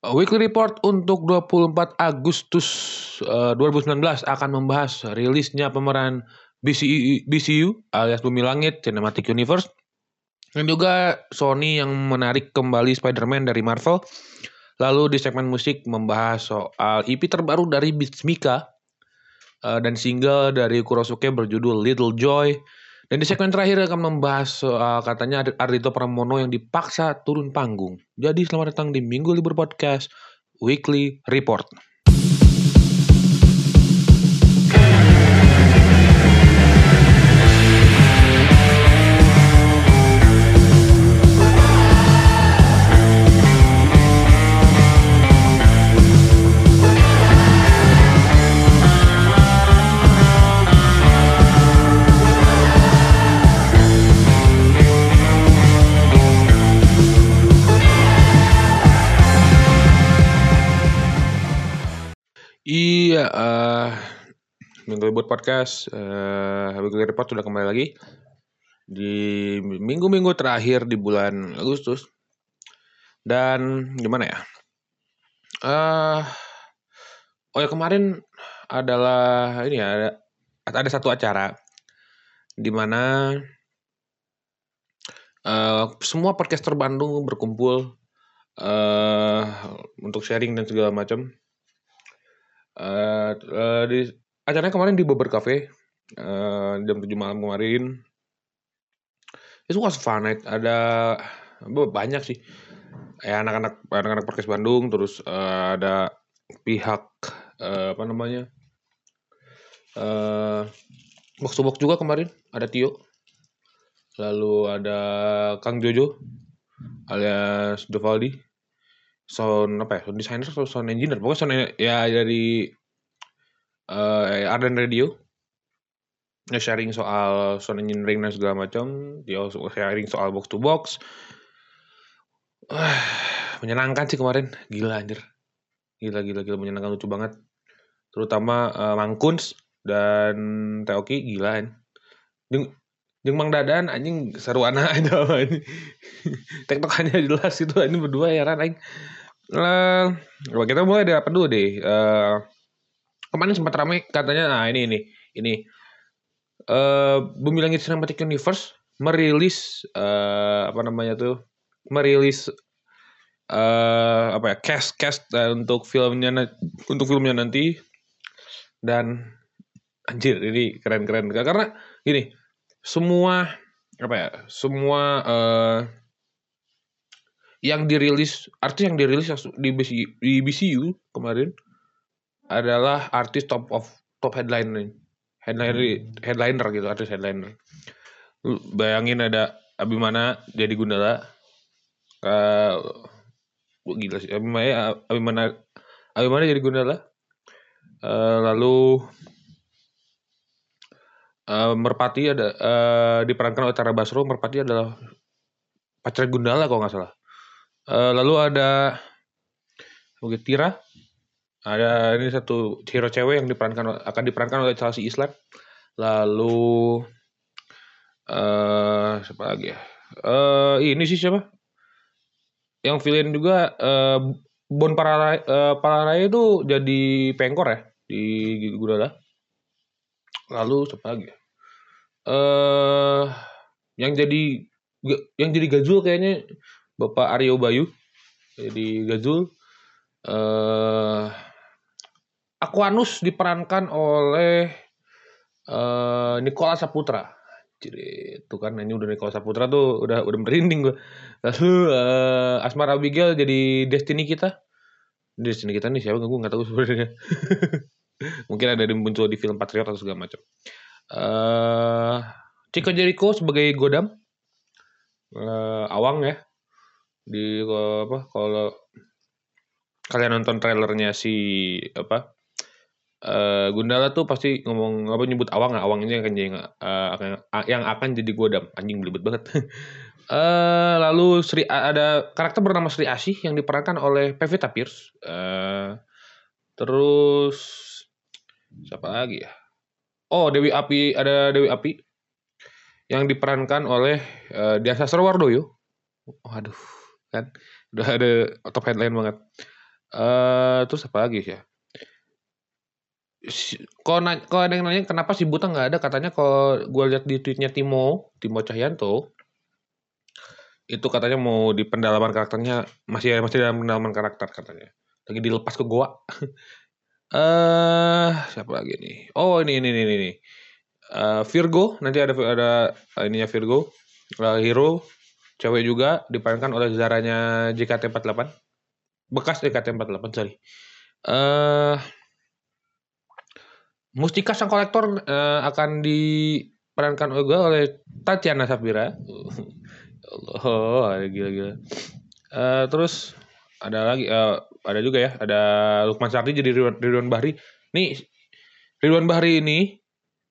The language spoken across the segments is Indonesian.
Weekly Report untuk 24 Agustus uh, 2019 akan membahas rilisnya pemeran BCU, BCU alias Bumi Langit Cinematic Universe dan juga Sony yang menarik kembali Spider-Man dari Marvel. Lalu di segmen musik membahas soal EP terbaru dari Beats Mika uh, dan single dari Kurosuke berjudul Little Joy. Dan di segmen terakhir akan membahas soal katanya Ardito Pramono yang dipaksa turun panggung. Jadi selamat datang di Minggu Libur Podcast Weekly Report. Iya, uh, Minggu Libur Podcast, uh, Weekly Report sudah kembali lagi di minggu-minggu terakhir di bulan Agustus. Dan gimana ya? Uh, oh ya kemarin adalah ini ya ada, ada satu acara di mana uh, semua podcaster Bandung berkumpul uh, untuk sharing dan segala macam Uh, di acaranya kemarin di Bobber Cafe uh, jam 7 malam kemarin. Itu was fun night. Ada banyak sih. Ya anak-anak anak-anak podcast Bandung terus uh, ada pihak uh, apa namanya? Uh, box box juga kemarin ada Tio. Lalu ada Kang Jojo alias Dovaldi sound apa ya sound designer atau sound engineer? Pokoknya sound ya dari uh, Arden Radio. Sharing soal sound engineering dan segala macam. Dia sharing soal box to box. Uh, menyenangkan sih kemarin. Gila anjir. Gila gila gila. Menyenangkan lucu banget. Terutama uh, Mangkuns dan Teoki. Gila kan Jeng, Jeng Mang Dadan anjing seru anak itu tektokannya jelas itu ini berdua ya kan Uh, kita mulai dari apa dulu deh. Uh, kemarin sempat ramai katanya, nah ini ini ini. Uh, Bumi Langit Cinematic Universe merilis uh, apa namanya tuh merilis uh, apa ya cast cast uh, untuk filmnya untuk filmnya nanti dan anjir ini keren keren karena gini semua apa ya semua uh, yang dirilis artis yang dirilis di BCU, di BCU kemarin adalah artis top of top headliner headliner headliner gitu artis headliner. Bayangin ada Abimana jadi Gundala uh, gila sih Abimana Abimana Abimana jadi Gundala uh, lalu uh, Merpati ada uh, diperankan oleh Tara Basro Merpati adalah pacar Gundala kalau nggak salah Uh, lalu ada Bukit Tira. Ada ini satu hero cewek yang diperankan akan diperankan oleh Chelsea Islam. Lalu uh, siapa lagi ya? Uh, ini sih siapa? Yang villain juga uh, Bon Pararai, uh, Pararai itu jadi pengkor ya di Gudala. Lalu siapa lagi ya? Uh, yang jadi yang jadi Gazul kayaknya Bapak Aryo Bayu jadi Gazul. Uh, Aquanus diperankan oleh uh, Nikola Saputra. Jadi itu kan ini udah Nikola Saputra tuh udah udah merinding gue. Lalu uh, Asmara Abigail jadi Destiny kita. Destiny kita nih siapa gue nggak tahu sebenarnya. Mungkin ada yang muncul di film Patriot atau segala macam. Uh, Chico Jericho sebagai Godam. Uh, Awang ya di apa kalau kalian nonton trailernya si apa uh, Gundala tuh pasti ngomong apa nyebut awang nggak? Awang ini akan jadi uh, yang akan jadi godam. Anjing belibet banget. Uh, lalu Sri ada karakter bernama Sri Asih yang diperankan oleh Pevita Pierce uh, terus siapa lagi ya? Oh Dewi Api ada Dewi Api yang diperankan oleh uh, Diasa Sarwardoyo oh, aduh kan udah ada top headline banget Eh terus apa lagi ya? Si- Kalau kalau ada yang nanya kenapa si Buta nggak ada, katanya kalau gue lihat di tweetnya Timo, Timo Cahyanto, itu katanya mau di pendalaman karakternya masih masih dalam pendalaman karakter katanya. Lagi dilepas ke goa. Eh siapa lagi nih? Oh ini ini ini ini. Eh, Virgo nanti ada ada ininya Virgo, Eh, Hero, cewek juga diperankan oleh Zaranya JKT48 bekas JKT48 sorry. Eh Mustika Sang Kolektor eh, akan diperankan juga oleh Tatiana Safira. Allah gila-gila Eh, terus ada lagi eh, ada juga ya ada Lukman Sardi jadi Ridwan, Ridwan Bahri. Nih Ridwan Bahri ini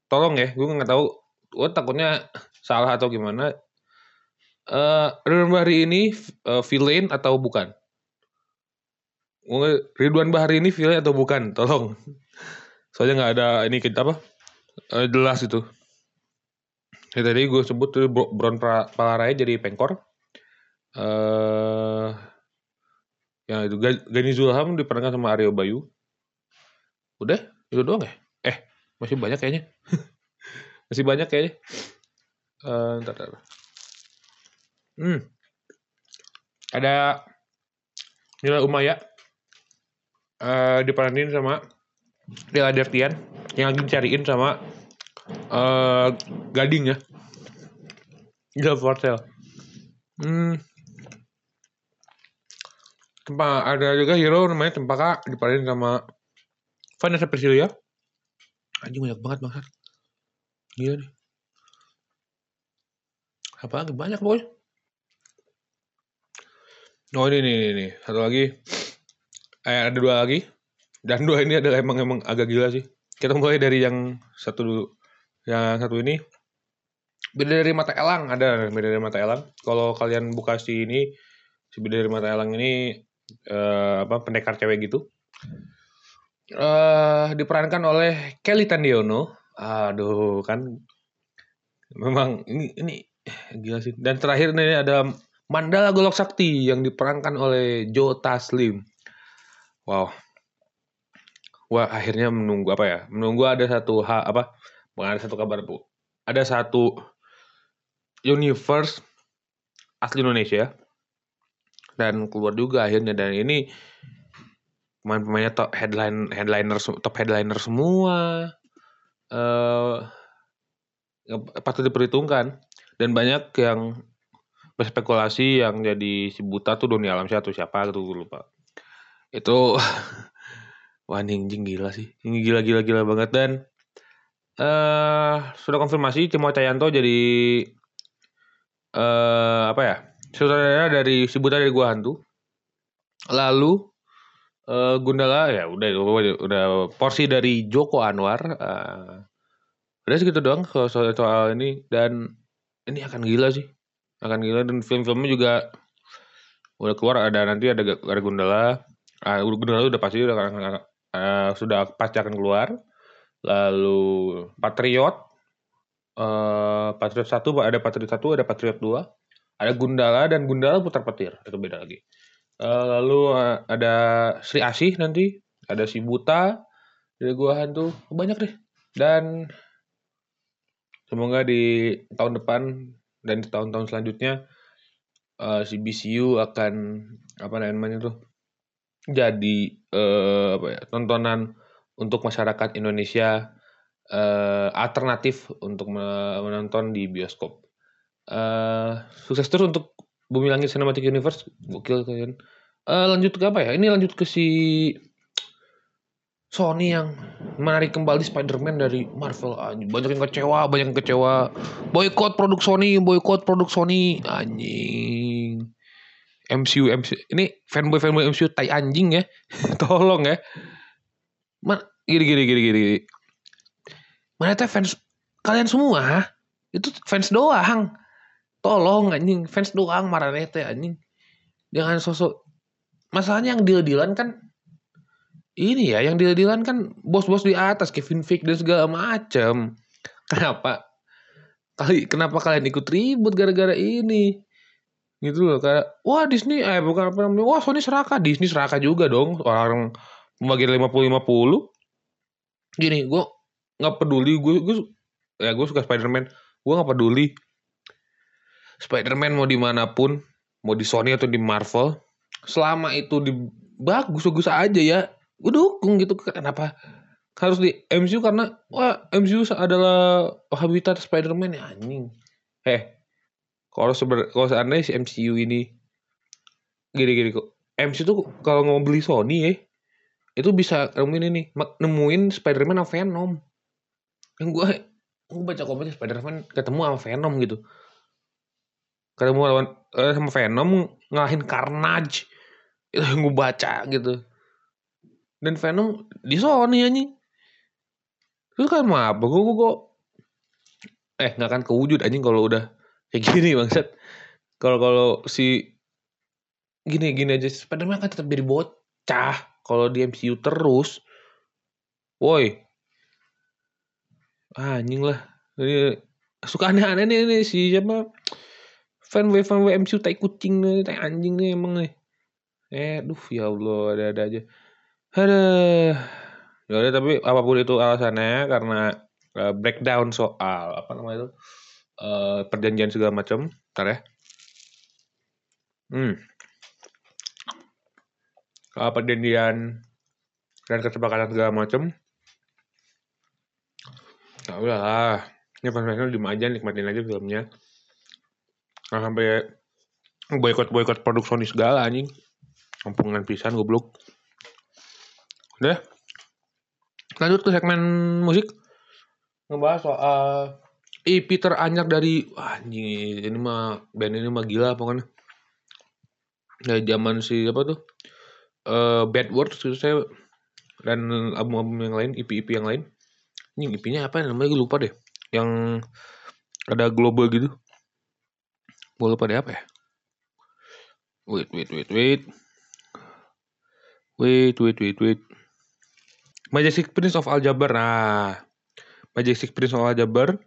tolong ya gue nggak tahu gue takutnya salah atau gimana eh Ridwan Bahri ini eh, villain atau bukan Ridwan Bahri ini villain atau bukan? Tolong. Soalnya nggak ada ini kita apa? Eh, jelas itu. Ya, tadi gue sebut tuh Bro- Bron Pra- Palaraya jadi pengkor. Eh yang itu Ga- Gani Zulham diperankan sama Aryo Bayu. Udah, itu doang ya? Eh, masih banyak kayaknya. masih banyak kayaknya. Eh, ntar, ntar. Hmm. Ada Nila Umaya eh diperanin sama Dela Dertian yang lagi dicariin sama eh Gading ya. Gila for. Hmm. Tempa, ada juga hero namanya Cempaka diperanin sama Vanessa Priscilia. Anjing banyak banget bangsat. Gila nih. Apa lagi banyak boy. Oh ini nih, nih. Satu lagi. Eh, ada dua lagi. Dan dua ini adalah emang emang agak gila sih. Kita mulai dari yang satu dulu. Yang satu ini beda dari mata elang ada beda dari mata elang. Kalau kalian buka si ini si beda dari mata elang ini eh, apa pendekar cewek gitu. eh diperankan oleh Kelly Tandiono. Aduh kan memang ini ini gila sih. Dan terakhir nih ada Mandala Golok Sakti yang diperankan oleh Joe Taslim. Wow. Wah, akhirnya menunggu apa ya? Menunggu ada satu ha, apa? Bukan ada satu kabar, Bu. Ada satu universe asli Indonesia dan keluar juga akhirnya dan ini pemain-pemainnya top headline headliner top headliner semua eh patut diperhitungkan dan banyak yang berspekulasi yang jadi si buta tuh Doni Alamsyah atau siapa gitu gue lupa. Itu wah anjing gila sih. Ini gila gila gila banget. Dan eh sudah konfirmasi Cimo Cayanto jadi eh apa ya saudara dari si buta dari gua hantu. Lalu eh Gundala ya udah udah, porsi dari Joko Anwar eh, udah segitu doang soal, soal ini. Dan ini akan gila sih akan gila dan film-filmnya juga udah keluar ada nanti ada ada Gundala. Ah Gundala udah pasti udah eh, sudah pasti akan keluar. Lalu Patriot eh Patriot satu ada Patriot satu ada Patriot dua ada Gundala dan Gundala putar petir itu beda lagi. Eh, lalu eh, ada Sri Asih nanti ada si Buta dari gua hantu banyak deh. Dan semoga di tahun depan dan tahun-tahun selanjutnya eh, si BCU akan apa namanya tuh jadi eh, apa ya tontonan untuk masyarakat Indonesia eh, alternatif untuk me- menonton di bioskop. eh sukses terus untuk Bumi Langit Cinematic Universe. Gokil kalian. Eh lanjut ke apa ya? Ini lanjut ke si Sony yang menarik kembali Spider-Man dari Marvel. Anjing, banyak yang kecewa, banyak yang kecewa. Boykot produk Sony, boykot produk Sony. Anjing. MCU, MCU. Ini fanboy fanboy MCU tai anjing ya. Tolong ya. Ma, gini gini gini gini. Mana teh fans kalian semua? Itu fans doang. Tolong anjing, fans doang marah teh anjing. Jangan sosok masalahnya yang deal-dealan kan ini ya, yang deal-dealan kan bos-bos di atas Kevin Feige dan segala macam. Kenapa? Kali kenapa kalian ikut ribut gara-gara ini? gitu loh kayak wah Disney eh bukan apa namanya wah Sony serakah Disney serakah juga dong orang pembagian lima puluh lima puluh gini gue nggak peduli gue gue ya gue suka Spider-Man gue nggak peduli Spider-Man mau di mana pun mau di Sony atau di Marvel selama itu di bagus bagus aja ya gue dukung gitu kenapa? Harus di MCU karena wah MCU adalah habitat Spider-Man ya anjing. Eh kalau seber kalau seandainya si MCU ini gini-gini kok MCU tuh kalau mau beli Sony ya itu bisa nemuin ini nemuin Spider-Man sama Venom. Yang gue gue baca komiknya Spider-Man ketemu sama Venom gitu. Ketemu lawan eh, sama Venom ngalahin Carnage. Itu yang gue baca gitu dan Venom di Sony anjing. Terus kan apa gue gue eh nggak akan kewujud anjing kalau udah kayak gini bangsat kalau kalau si gini gini aja Spiderman kan tetap jadi bocah. Kalau di MCU terus woi. Ah, anjing lah. Ini suka aneh-aneh nih, nih si siapa? Fan w fan w MCU tai kucing nih tai anjing nih emang nih. Eh duh ya Allah ada ada aja ada ya tapi apa pun itu alasannya karena uh, breakdown soal apa namanya itu uh, perjanjian segala macam ntar ya. Hmm. Uh, perjanjian dan kesepakatan segala macam ya udahlah ini fans di aja nikmatin aja filmnya. Nah, sampai boykot produk Sony segala anjing. Kampungan pisan goblok Udah. Lanjut ke segmen musik. Ngebahas soal I Peter dari wah anjing ini mah band ini mah gila pokoknya. Dari zaman si apa tuh? Uh, Bad Words itu saya dan album-album yang lain, EP-EP yang lain. Ini EP-nya apa ya namanya gue lupa deh. Yang ada global gitu. Gue lupa deh apa ya. Wait, wait, wait, wait. Wait, wait, wait, wait. Majestic Prince of Aljabar. Nah Majestic Prince of Aljabar.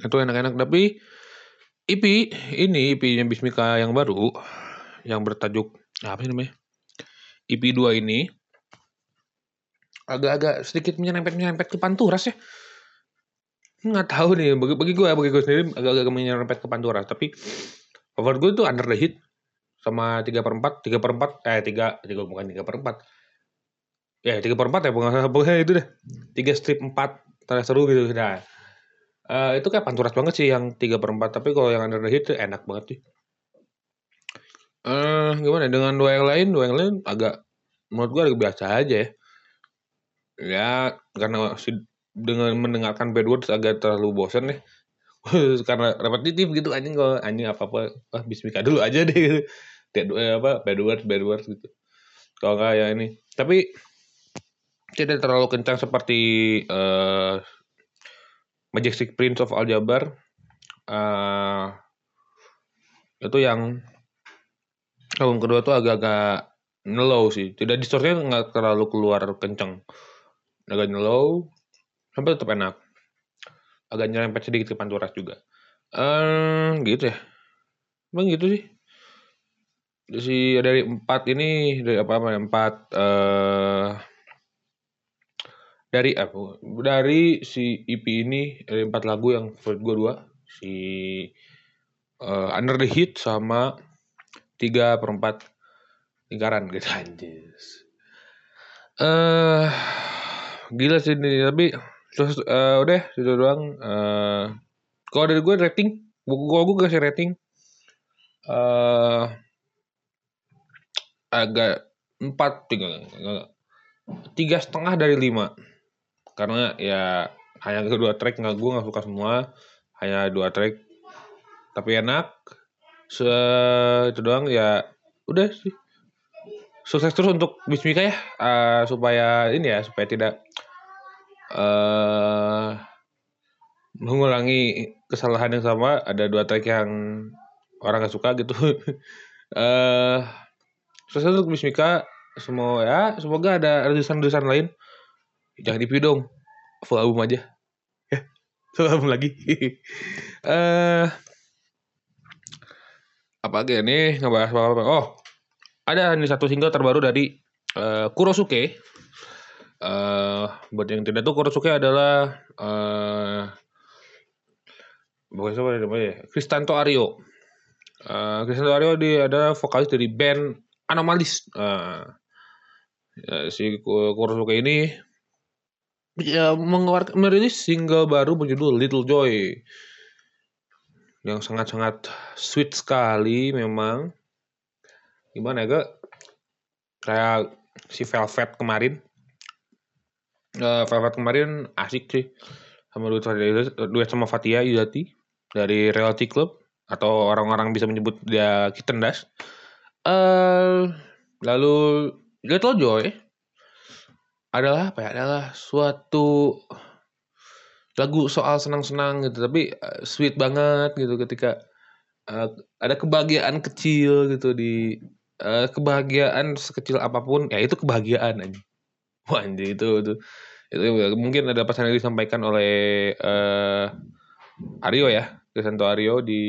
Itu enak-enak. Tapi IP ini IP-nya Bismika yang baru yang bertajuk apa sih namanya? IP 2 ini agak-agak sedikit menyerempet-menyerempet ke Panturas ya. Nggak tahu nih bagi, bagi gue bagi gue sendiri agak-agak menyerempet ke Panturas. Tapi over gue tuh under the hit sama tiga per empat tiga per empat eh tiga tiga bukan tiga per empat ya tiga per empat ya pokoknya itu deh. Tiga strip empat terus seru gitu. Nah uh, itu kayak panturas banget sih yang tiga per empat tapi kalau yang under the hit tuh enak banget sih. Uh, gimana dengan dua yang lain dua yang lain agak menurut gua agak biasa aja ya. Ya karena si, dengan mendengarkan bad words agak terlalu bosan nih. Karena repetitif gitu anjing kalau anjing apa apa ah bismika dulu aja deh gitu. Kayak apa bad words bad words gitu. Kalau nggak ya ini. Tapi tidak terlalu kencang seperti uh, Majestic Prince of Aljabar. Uh, itu yang album kedua tuh agak-agak ngelow sih. Tidak distorsinya nggak terlalu keluar kenceng. Agak ngelow sampai tetap enak. Agak nyerempet sedikit ke panturas juga. Uh, gitu ya. Emang gitu sih. Si dari empat ini dari apa apa empat uh, dari apa dari si EP ini dari empat lagu yang favorit gue dua si uh, Under the Heat sama tiga perempat lingkaran gitu. Anjir uh, gila sih ini tapi terus uh, udah itu doang. Uh, kalau dari gue rating gue gue kasih rating uh, agak empat tiga tiga setengah dari lima karena ya hanya kedua track nggak gue nggak suka semua. Hanya dua track. Tapi enak. Se itu doang ya udah sih. Sukses terus untuk Bismika ya. Uh, supaya ini ya supaya tidak uh, mengulangi kesalahan yang sama. Ada dua track yang orang gak suka gitu. Uh, sukses untuk Bismika semua ya semoga ada redusan-redusan lain jangan di dong. Full album aja. Ya full album lagi? Uh, apa lagi nih ngebahas apa, apa? Oh ada nih satu single terbaru dari uh, Kurosuke. Uh, buat yang tidak tahu Kurosuke adalah uh, bukan siapa namanya? Ya Kristanto Aryo. Uh, Kristanto Aryo dia adalah vokalis dari band Anomalis. Uh, ya, si Kurosuke ini ya mengeluarkan merilis single baru berjudul Little Joy. Yang sangat-sangat sweet sekali memang. Gimana ya gak kayak si Velvet kemarin. Uh, Velvet kemarin asik sih. Sama duet, duet sama Fatia Yudati dari Reality Club. Atau orang-orang bisa menyebut dia Kitten Dash uh, lalu Little Joy adalah apa ya? Adalah suatu lagu soal senang-senang gitu tapi uh, sweet banget gitu ketika uh, ada kebahagiaan kecil gitu di uh, kebahagiaan sekecil apa pun ya itu kebahagiaan aja wah itu itu itu mungkin ada pesan yang disampaikan oleh uh, Aryo ya Krisanto Aryo di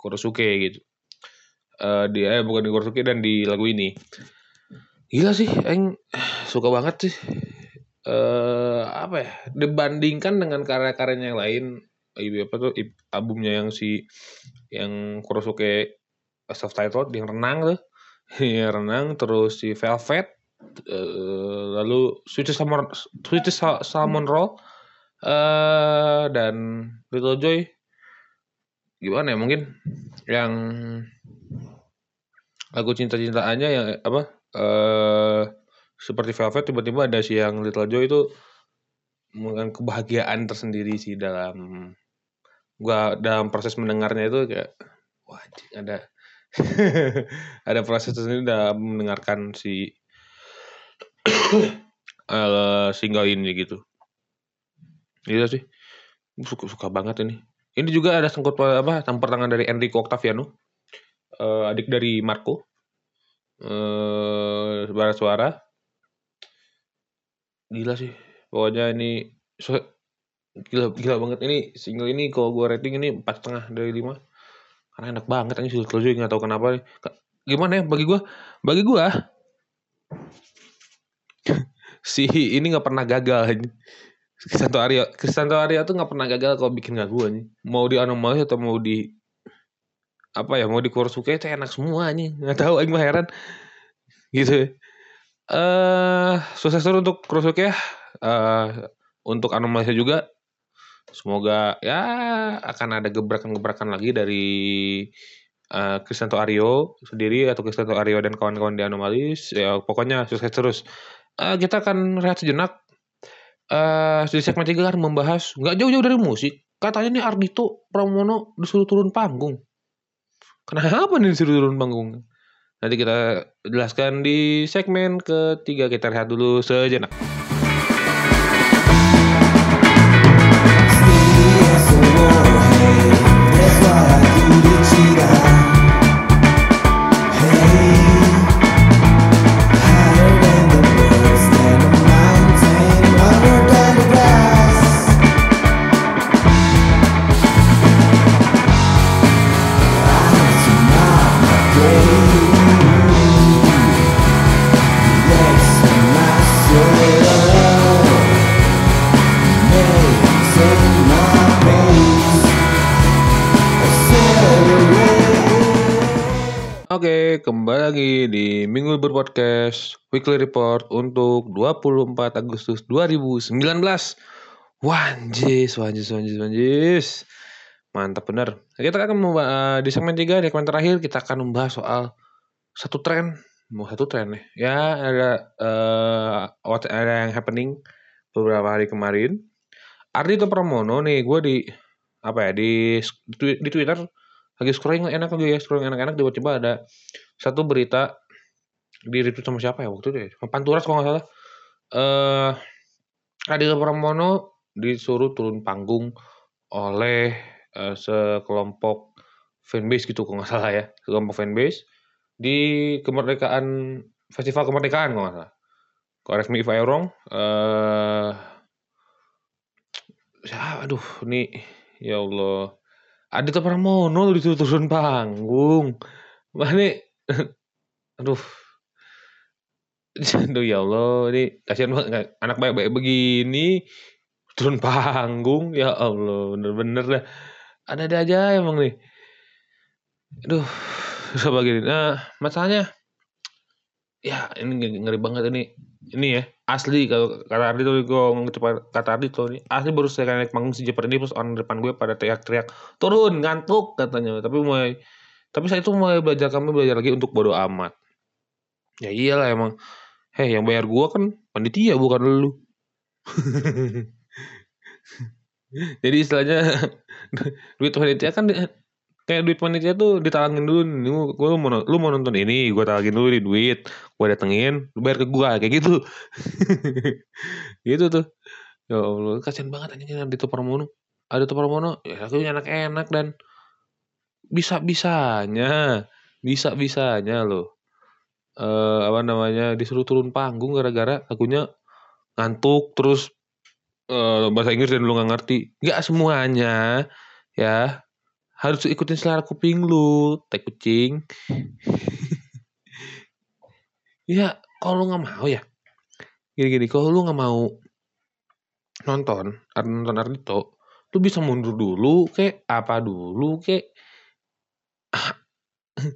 Kurosuke gitu. Uh, dia eh, bukan di Kurosuke dan di lagu ini. Gila sih Eng suka banget sih. Uh, apa ya? Dibandingkan dengan karya-karyanya yang lain apa tuh albumnya yang si yang Kurosuke self titled yang renang tuh. Yang renang terus si Velvet uh, lalu Sweet Salmon Sweet Salmon Roll uh, dan Little Joy. Gimana ya mungkin yang lagu cinta-cintaannya yang apa eh seperti Velvet tiba-tiba ada si yang Little Joe itu dengan kebahagiaan tersendiri sih dalam gua dalam proses mendengarnya itu kayak wah ada ada proses tersendiri dalam mendengarkan si uh, single ini gitu. Gitu sih. Suka, suka banget ini. Ini juga ada sangkut apa campur tangan dari Enrico Octaviano. Uh, adik dari Marco. Eh uh, suara Gila sih. Pokoknya ini so, gila gila banget. Ini single ini kalau gue rating ini empat setengah dari lima. Karena enak banget ini sudah close nggak tahu kenapa nih. Gimana ya bagi gue bagi gue si ini nggak pernah gagal Kristanto Arya Kristanto Arya tuh nggak pernah gagal kalau bikin gue nih mau di anomali atau mau di apa ya mau di Kursuke itu enak semua nih nggak tahu aing mah heran. Gitu uh, sukses terus untuk Kurosuke ya. Uh, untuk Anomalisa juga. Semoga ya akan ada gebrakan-gebrakan lagi dari uh, Kristanto Aryo sendiri atau Kristanto Aryo dan kawan-kawan di Anomalis. Ya pokoknya sukses terus. Uh, kita akan rehat sejenak. Uh, di segmen 3 kan membahas nggak jauh-jauh dari musik. Katanya nih Ardito Pramono disuruh turun panggung. Kenapa nih disuruh turun panggung? Nanti kita jelaskan di segmen ketiga. Kita lihat dulu sejenak. Kembali lagi di Minggu Berpodcast Weekly Report untuk 24 Agustus 2019. Wanjis, wanjis, wanjis, wanjis. Mantap bener. Kita akan membahas, uh, di segmen 3, di segmen terakhir kita akan membahas soal satu tren. Mau satu tren nih. Ya, ada uh, ada yang happening beberapa hari kemarin. Ardito Pramono nih, gue di apa ya di di Twitter lagi scrolling enak lagi ya scrolling enak-enak tiba-tiba ada satu berita di retweet sama siapa ya waktu itu ya? Panturas kalau nggak salah. Eh uh, Adil Pramono disuruh turun panggung oleh uh, sekelompok fanbase gitu kalau nggak salah ya. Sekelompok fanbase di kemerdekaan festival kemerdekaan kalau nggak salah. Correct me if I uh, ya aduh nih ya Allah Adito Pramono disuruh turun panggung. Mana aduh. Aduh ya Allah, ini kasihan banget anak baik-baik begini turun panggung. Ya Allah bener-bener dah ada-ada aja emang nih. Aduh susah begini nah masalahnya ya ini ngeri banget ini. Ini ya asli kalau kata Ardi tuh gue ngecep kata Ardi tuh asli baru saya naik panggung si Jeopardy pas orang depan gue pada teriak-teriak turun ngantuk katanya. Tapi mulai tapi saya itu mulai belajar kami belajar lagi untuk bodoh amat. Ya iyalah emang. Heh yang bayar gue kan panitia bukan lu. Jadi istilahnya duit panitia kan kayak duit panitia tuh ditalangin dulu nih gue mau lu mau nonton ini gue talangin dulu di duit gue datengin lu bayar ke gue kayak gitu. Gitu tuh. Ya allah kasian banget anjing ada di Pramono ada tuh Pramono ya aku anak enak dan bisa bisanya bisa bisanya loh. Eh apa namanya disuruh turun panggung gara-gara lagunya ngantuk terus uh, bahasa Inggris dan lu nggak ngerti. Nggak semuanya ya harus ikutin selera kuping lu teh kucing. Ya kalau lu nggak mau ya. Gini-gini kalau lu nggak mau nonton nonton Ardito lu bisa mundur dulu kayak apa dulu kayak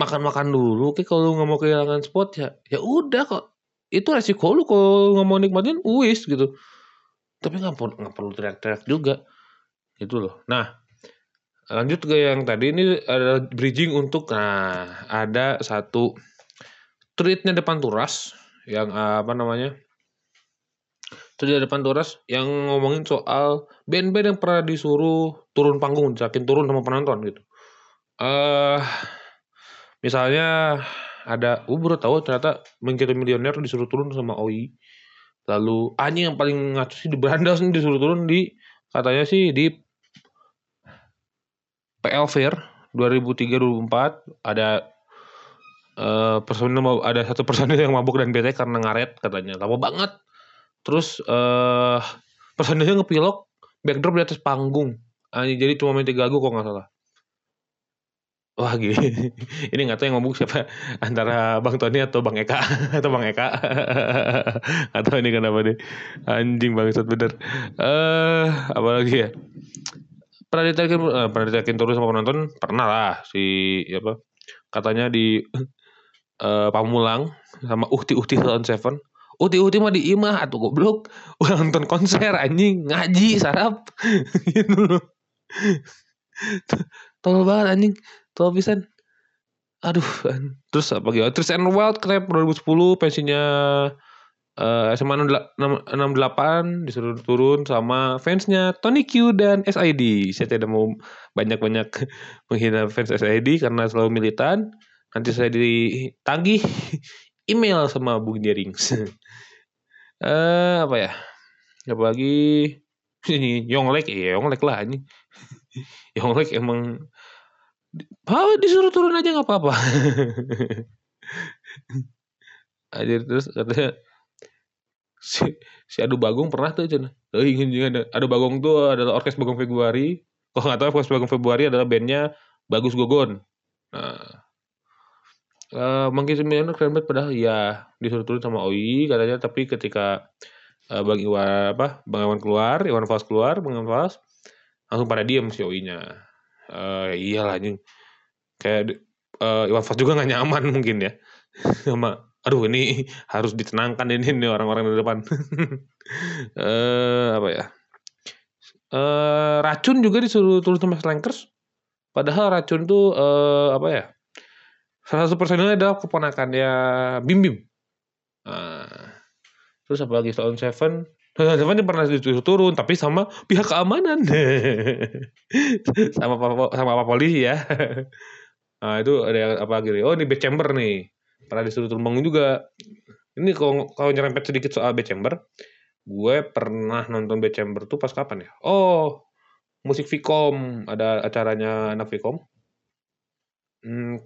makan-makan dulu kayak kalau lu nggak mau kehilangan spot ya ya udah kok. Itu resiko lu kalau nggak mau nikmatin wis gitu. Tapi nggak perlu nggak perlu teriak-teriak juga. Gitu loh. Nah lanjut ke yang tadi ini ada bridging untuk nah ada satu tweetnya depan turas yang apa namanya tweet depan turas yang ngomongin soal band-band yang pernah disuruh turun panggung yakin turun sama penonton gitu. Uh, misalnya ada uh baru tahu ternyata mengkirim milioner disuruh turun sama OI. Lalu anjing yang paling ngaco sih di Brandas nih disuruh turun di katanya sih di PL Fair 2003-2004 ada uh, personil ada satu personil yang mabuk dan bete karena ngaret katanya. Lama banget. Terus uh, personilnya ngepilok backdrop di atas panggung. Uh, jadi cuma main tiga lagu kok nggak salah. Wah gini, ini nggak tahu yang ngomong siapa. Antara Bang Tony atau Bang Eka. Atau Bang Eka. atau ini kenapa nih. Anjing bangsat bener. Eh uh, apalagi ya? Pernah ditekin uh, pernah ditekin terus sama penonton? Pernah lah si apa katanya di uh, Pamulang sama Uhti Uhti Sound Seven. Uhti Uhti mah di imah atau goblok. Udah nonton konser anjing ngaji sarap. Gitu loh. Tolol banget anjing. Tolol pisan. Aduh terus apa gitu terus and Wild Crap 2010 pensinya uh, SMA 68 disuruh turun sama fansnya Tony Q dan SID. Saya tidak mau banyak-banyak menghina fans SID karena selalu militan. Nanti saya ditagih email sama Bung Jerings. uh, apa ya? Apa lagi? Ini Yonglek ya Yonglek lah ini. Yonglek emang Apa disuruh turun aja nggak apa-apa. aja terus katanya si, si Adu Bagong pernah tuh cina. Ingin ada Adu Bagong tuh adalah orkes Bagong Februari. Kalau nggak tahu orkes Bagong Februari adalah bandnya Bagus Gogon. Nah, uh, Monkey keren banget padahal ya disuruh turun sama OI katanya tapi ketika uh, Bang Iwan apa Bang Iwan keluar, Iwan Fals keluar, Bang Iwan Fals langsung pada diem si OI-nya. Uh, iyalah anjing. Kayak uh, Iwan Fals juga nggak nyaman mungkin ya sama aduh ini harus ditenangkan ini nih orang-orang di depan. eh apa ya? Eh racun juga disuruh turun sama slankers. Padahal racun tuh eh apa ya? Salah satu personilnya adalah keponakannya Bim Bim. Nah, terus apa lagi Stone Seven? Stone Seven pernah disuruh turun tapi sama pihak keamanan. sama sama apa polisi ya. nah, itu ada apa lagi? Oh, ini Bad Chamber nih pernah disuruh turun bangun juga. Ini kalau kalau nyerempet sedikit soal Chamber gue pernah nonton B Chamber tuh pas kapan ya? Oh musik Vicom ada acaranya anak Vicom hmm,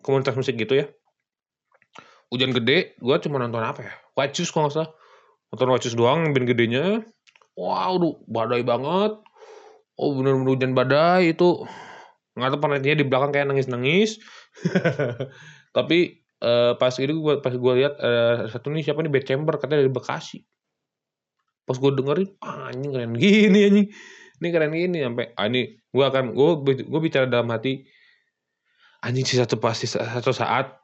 komunitas musik gitu ya. Hujan gede gue cuma nonton apa ya? Wacus kalau nggak salah. Nonton Wacus doang band gedenya. Wow duh badai banget. Oh bener-bener hujan badai itu. Nggak tahu penelitiannya di belakang kayak nangis-nangis tapi uh, pas itu gua pas gue lihat uh, satu nih siapa nih Bad Chamber katanya dari Bekasi. Pas gue dengerin ah, anjing keren gini anjing. Ini keren gini sampai ah, ini gue akan gue gue bicara dalam hati anjing sih satu pasti satu saat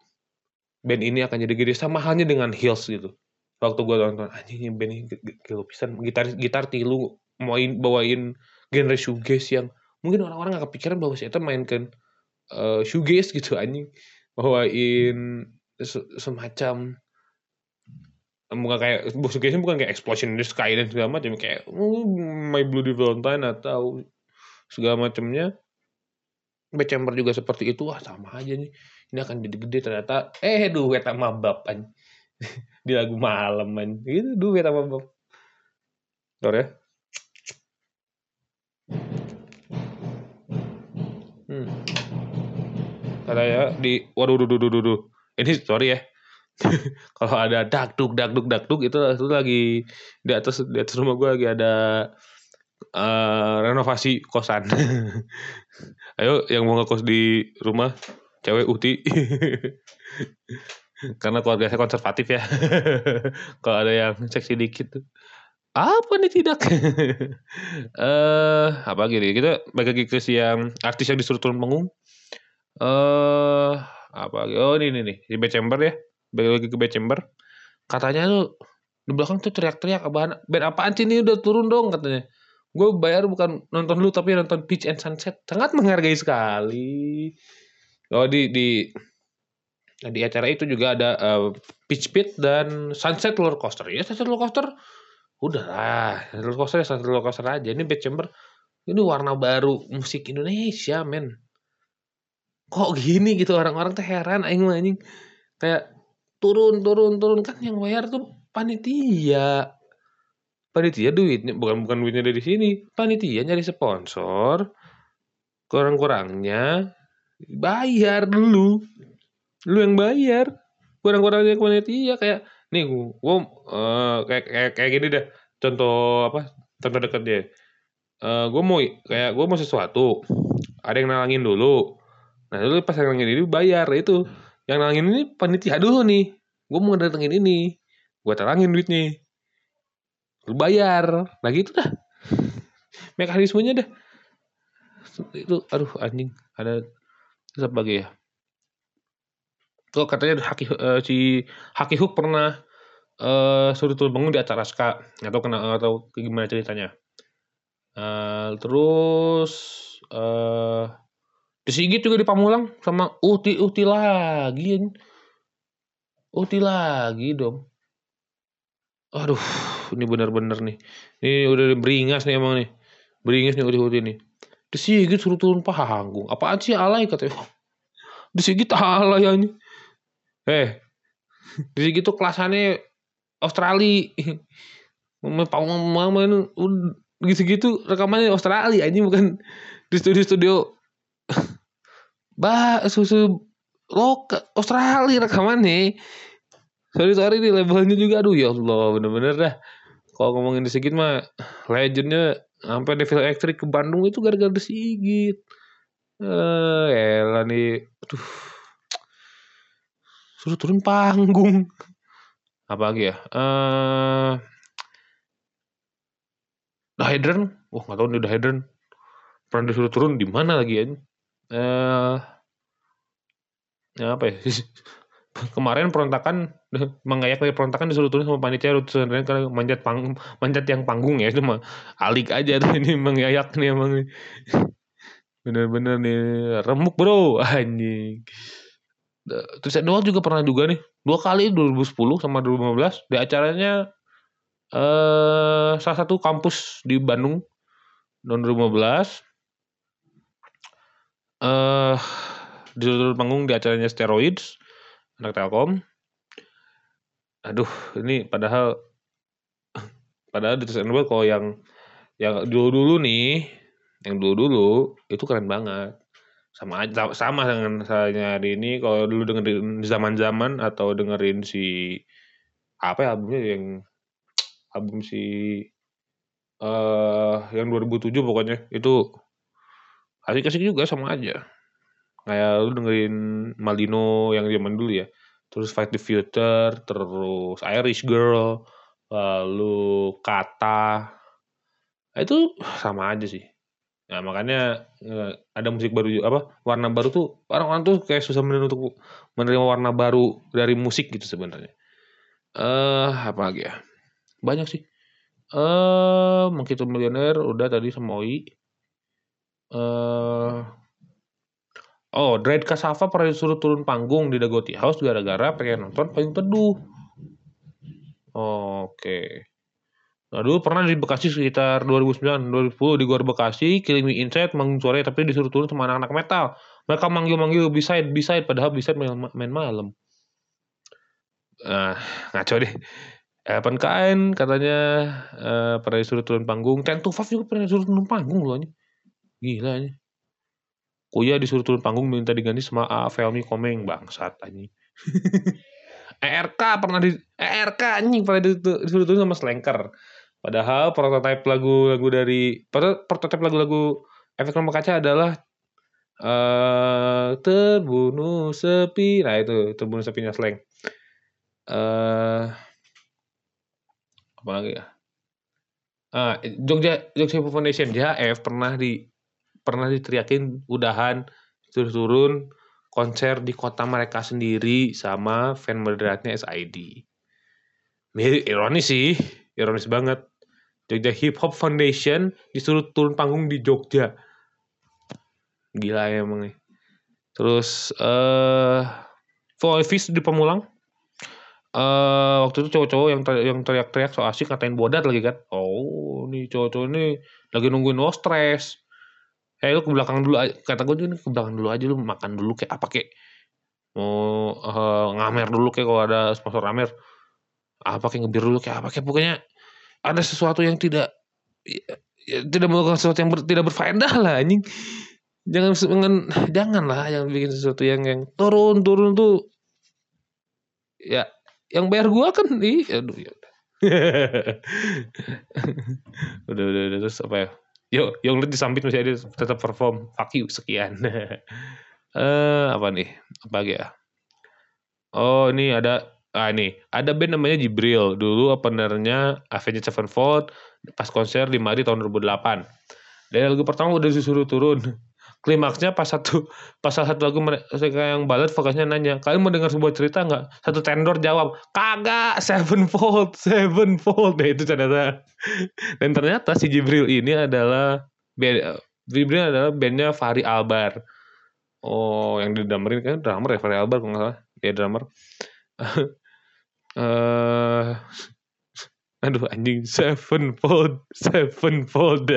band ini akan jadi gede sama halnya dengan Hills gitu. Waktu gue nonton anjing band ini gila pisan gitar gitar tilu main bawain genre shoegaze yang mungkin orang-orang gak kepikiran bahwa si itu mainkan uh, shoegaze gitu anjing bawain semacam bukan kayak shoegaze bukan kayak explosion in the sky dan segala macam kayak oh, My Bloody Valentine atau segala macamnya. Bad Chamber juga seperti itu wah sama aja nih ini akan jadi gede ternyata. Eh duet sama bab di lagu malam man itu duet sama bab. Sorry ya Katanya di waduh duh duh duh duh. Ini sorry ya. Kalau ada dakduk dakduk dakduk itu itu lagi di atas di atas rumah gue lagi ada uh, renovasi kosan. Ayo yang mau ngekos di rumah cewek uti. Karena keluarga saya konservatif ya. Kalau ada yang seksi dikit apa nih tidak? Eh uh, apa gini kita bagi ke yang artis yang disuruh turun panggung. Eh uh, apa? Oh ini nih nih di Chamber ya. Balik lagi ke Chamber. Katanya tuh di belakang tuh teriak-teriak apaan? Band apaan sih ini? Udah turun dong katanya. Gue bayar bukan nonton lu tapi nonton Peach and Sunset. Sangat menghargai sekali. Oh di di di acara itu juga ada uh, Peach Pit dan Sunset Roller Coaster. Ya Sunset Roller Coaster? Udah lah roller coaster ya roller coaster aja. Ini Bad Chamber. Ini warna baru musik Indonesia men kok gini gitu? Orang-orang tuh heran aing anjing. Kayak turun turun turun. Kan yang bayar tuh panitia. Panitia duitnya bukan bukan duitnya dari sini. Panitia nyari sponsor kurang-kurangnya bayar dulu. Lu yang bayar. Kurang-kurangnya panitia kayak nih gue uh, kayak kayak kayak gini deh. Contoh apa contoh deket dia. Uh, gue mau kayak gue mau sesuatu. Ada yang nalangin dulu nah dulu pas yang nalangin ini bayar itu. Yang nalangin ini panitia dulu nih gue mau datengin ini. Gue talangin duitnya. Lu bayar. Nah gitu dah. Mekanismenya dah. Itu aduh anjing ada sebagai ya. Tuh katanya Haki uh, si Haki Hook pernah uh, suruh turun bangun di acara ska atau kena atau gimana ceritanya. Uh, terus uh, Sigit juga di Pamulang sama Uti Uti lagi. Uti lagi dong. Aduh, ini benar-benar nih. Ini udah beringas nih emang nih. Beringas nih Uti Uti nih. Sigit suruh turun panggung. Apaan sih alay katanya. Sigit alay ya ini. Eh, di gitu kelasannya Australia. Mau main gitu-gitu rekamannya Australia aja bukan di studio-studio bah susu lokal Australia rekamannya sorry sorry di labelnya juga aduh ya Allah bener-bener dah. Kalau ngomongin di Sigit mah legendnya sampai Devil Electric ke Bandung itu gara-gara di Sigit. Eh elah nih aduh. Suruh turun panggung. Apa lagi ya? Uh, The Hydran wah nggak tahu nih The Hydran pernah disuruh turun di mana lagi ya uh, ya apa ya? Kemarin perontakan mengayak dari perontakan disuruh turun sama panitia sebenarnya karena manjat pang manjat yang panggung ya itu mah alik aja tuh ini mengayak nih emang bener-bener nih remuk bro anjing. Terus Noel juga pernah juga nih dua kali 2010 sama 2015 di acaranya eh salah satu kampus di Bandung tahun 2015 eh di panggung di acaranya Steroids anak Telkom. Aduh ini padahal padahal di Noel kalau yang yang dulu dulu nih yang dulu dulu itu keren banget. Sama aja sama dengan misalnya hari ini kalau dulu dengerin zaman-zaman atau dengerin si apa ya albumnya yang album si eh yang 2007 pokoknya itu asik-asik juga sama aja. Kayak lu dengerin Malino yang zaman dulu ya. Terus Fight the Future terus Irish Girl lalu Kata. Itu sama aja sih. Nah makanya eh, ada musik baru apa warna baru tuh orang-orang tuh kayak susah menerima untuk menerima warna baru dari musik gitu sebenarnya. Eh apa lagi ya? Banyak sih. Eh mungkin tuh udah tadi sama Oi eh Oh, Dread Kasava pernah disuruh turun panggung di Dagoti House gara-gara pengen nonton Payung Teduh. Oke. Nah, dulu pernah di Bekasi sekitar 2009, 2010 di Gor Bekasi, Killing Me Inside manggung sore tapi disuruh turun sama anak-anak metal. Mereka manggil-manggil B-side, B-side padahal B-side main, main malam. Nah, ngaco deh. Eleven Kain katanya uh, pernah disuruh turun panggung. Ten to Five juga pernah disuruh turun panggung loh. Gila ini. Kuya disuruh turun panggung minta diganti sama A Felmi Komeng bangsat anjing. ERK pernah di ERK anjing pernah disuruh turun sama Slanker. Padahal prototipe lagu-lagu dari prototipe lagu-lagu efek rumah kaca adalah uh, terbunuh sepi. Nah itu terbunuh sepinya Slang. Uh, apa lagi ya? Ah, Jogja Jogja Foundation JHF pernah di pernah diteriakin udahan terus turun konser di kota mereka sendiri sama fan moderatnya SID. Mirip ironis sih, ironis banget. Jogja Hip Hop Foundation disuruh turun panggung di Jogja. Gila ya emang nih. Terus eh uh, di Pemulang. Uh, waktu itu cowok-cowok yang yang teriak-teriak so asik ngatain bodat lagi kan. Oh, nih cowok-cowok ini lagi nungguin no stress eh lu ke belakang dulu kata gue juga ke belakang dulu aja lu makan dulu kayak apa kayak mau uh, ngamer dulu kayak kalau ada sponsor ngamer. Apa kayak ngebir dulu kayak apa kayak pokoknya ada sesuatu yang tidak ya, ya, tidak melakukan sesuatu yang ber, tidak berfaedah lah anjing. Jangan jangan jangan lah yang bikin sesuatu yang yang turun turun tuh ya yang bayar gua kan nih aduh ya udah udah udah terus apa ya Lihat di samping masih ada tetap perform. Fuck you, sekian. eh uh, apa nih? Apa lagi ya? Oh, ini ada ah ini ada band namanya Jibril. Dulu openernya Avenged Sevenfold pas konser di Mari tahun 2008. Dari lagu pertama udah disuruh turun. Klimaksnya pas satu pas satu lagu mereka yang balad vokasnya nanya, "Kalian mau dengar sebuah cerita nggak?" Satu tendor jawab, "Kagak, Sevenfold, Sevenfold." Nah, itu ternyata. Dan ternyata si Jibril ini adalah band, Jibril adalah bandnya Fahri Albar. Oh, yang di drummerin kan drummer ya Fahri Albar kalau nggak salah. Dia drummer. uh, aduh anjing Sevenfold, Sevenfold.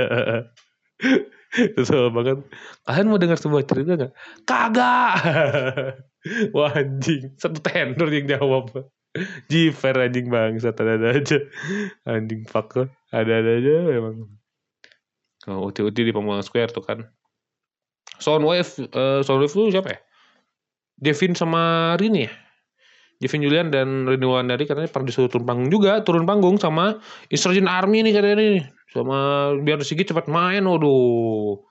Kesel banget. Kalian mau dengar sebuah cerita gak? Kagak. Wah anjing. Satu tender yang jawab. Jiver anjing bang. Satu ada aja. Anjing fuck Ada-ada aja memang. Oh, uti-uti di Pamulang Square tuh kan. Soundwave. Uh, Soundwave tuh siapa ya? Devin sama Rini ya? Devin Julian dan Rini Wandari katanya pernah disuruh turun panggung juga. Turun panggung sama Insurgent Army nih katanya nih. Sama biar Sigit cepat main waduh.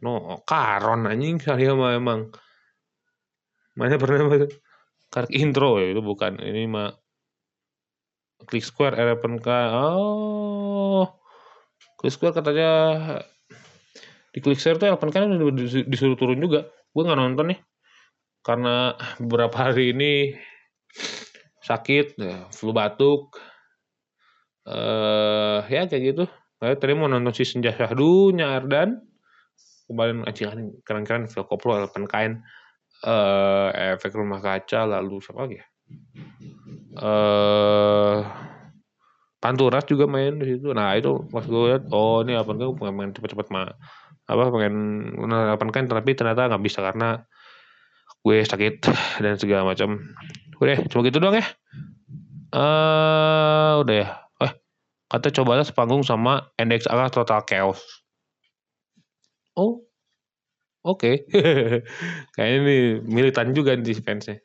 No karon anjing saya mah emang. Mana pernah karak intro ya itu bukan. Ini mah klik square R8K oh. Klik square katanya di klik square tuh R8K disuruh turun juga. Gue nggak nonton nih karena beberapa hari ini sakit ya, flu batuk. Uh, ya kayak gitu. Saya tadi mau nonton si Senja Syahdunya Ardan kemarin anjing keren-keren film koplo delapan kain. Uh, efek rumah kaca lalu siapa lagi ya? Uh, Panturas juga main di situ. Nah itu pas gue lihat, oh ini apa kan pengen cepet-cepet mah apa pengen delapan kain tapi ternyata nggak bisa karena gue sakit dan segala macam. Udah, cuma gitu doang ya. Eh uh, udah ya. Kata cobalah sepanggung sama NXA Total Chaos. Oh, oke. Okay. Kayaknya ini militan juga di fansnya.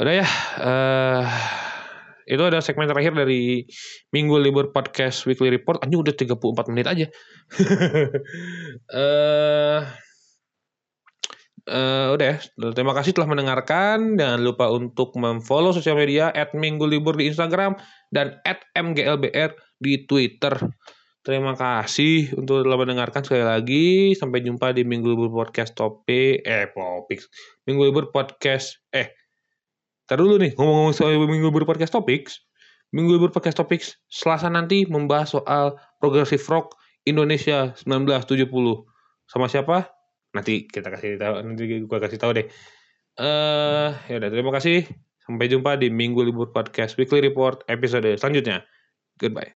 Udah ya, uh, Itu ada segmen terakhir dari Minggu Libur Podcast Weekly Report. Anjing udah 34 menit aja. Eh uh, udah ya. Terima kasih telah mendengarkan. Jangan lupa untuk memfollow sosial media at Minggu Libur di Instagram dan at MGLBR di Twitter. Terima kasih untuk telah mendengarkan sekali lagi. Sampai jumpa di Minggu Libur Podcast Topik. Eh, Topik. Minggu Libur Podcast. Eh, Ntar dulu nih, ngomong-ngomong soal Minggu Libur Podcast Topics. Minggu Libur Podcast Topics, Selasa nanti membahas soal Progressive Rock Indonesia 1970. Sama siapa? Nanti kita kasih tahu, nanti gue kasih tahu deh. Eh, uh, ya udah terima kasih. Sampai jumpa di Minggu Libur Podcast Weekly Report episode selanjutnya. Goodbye.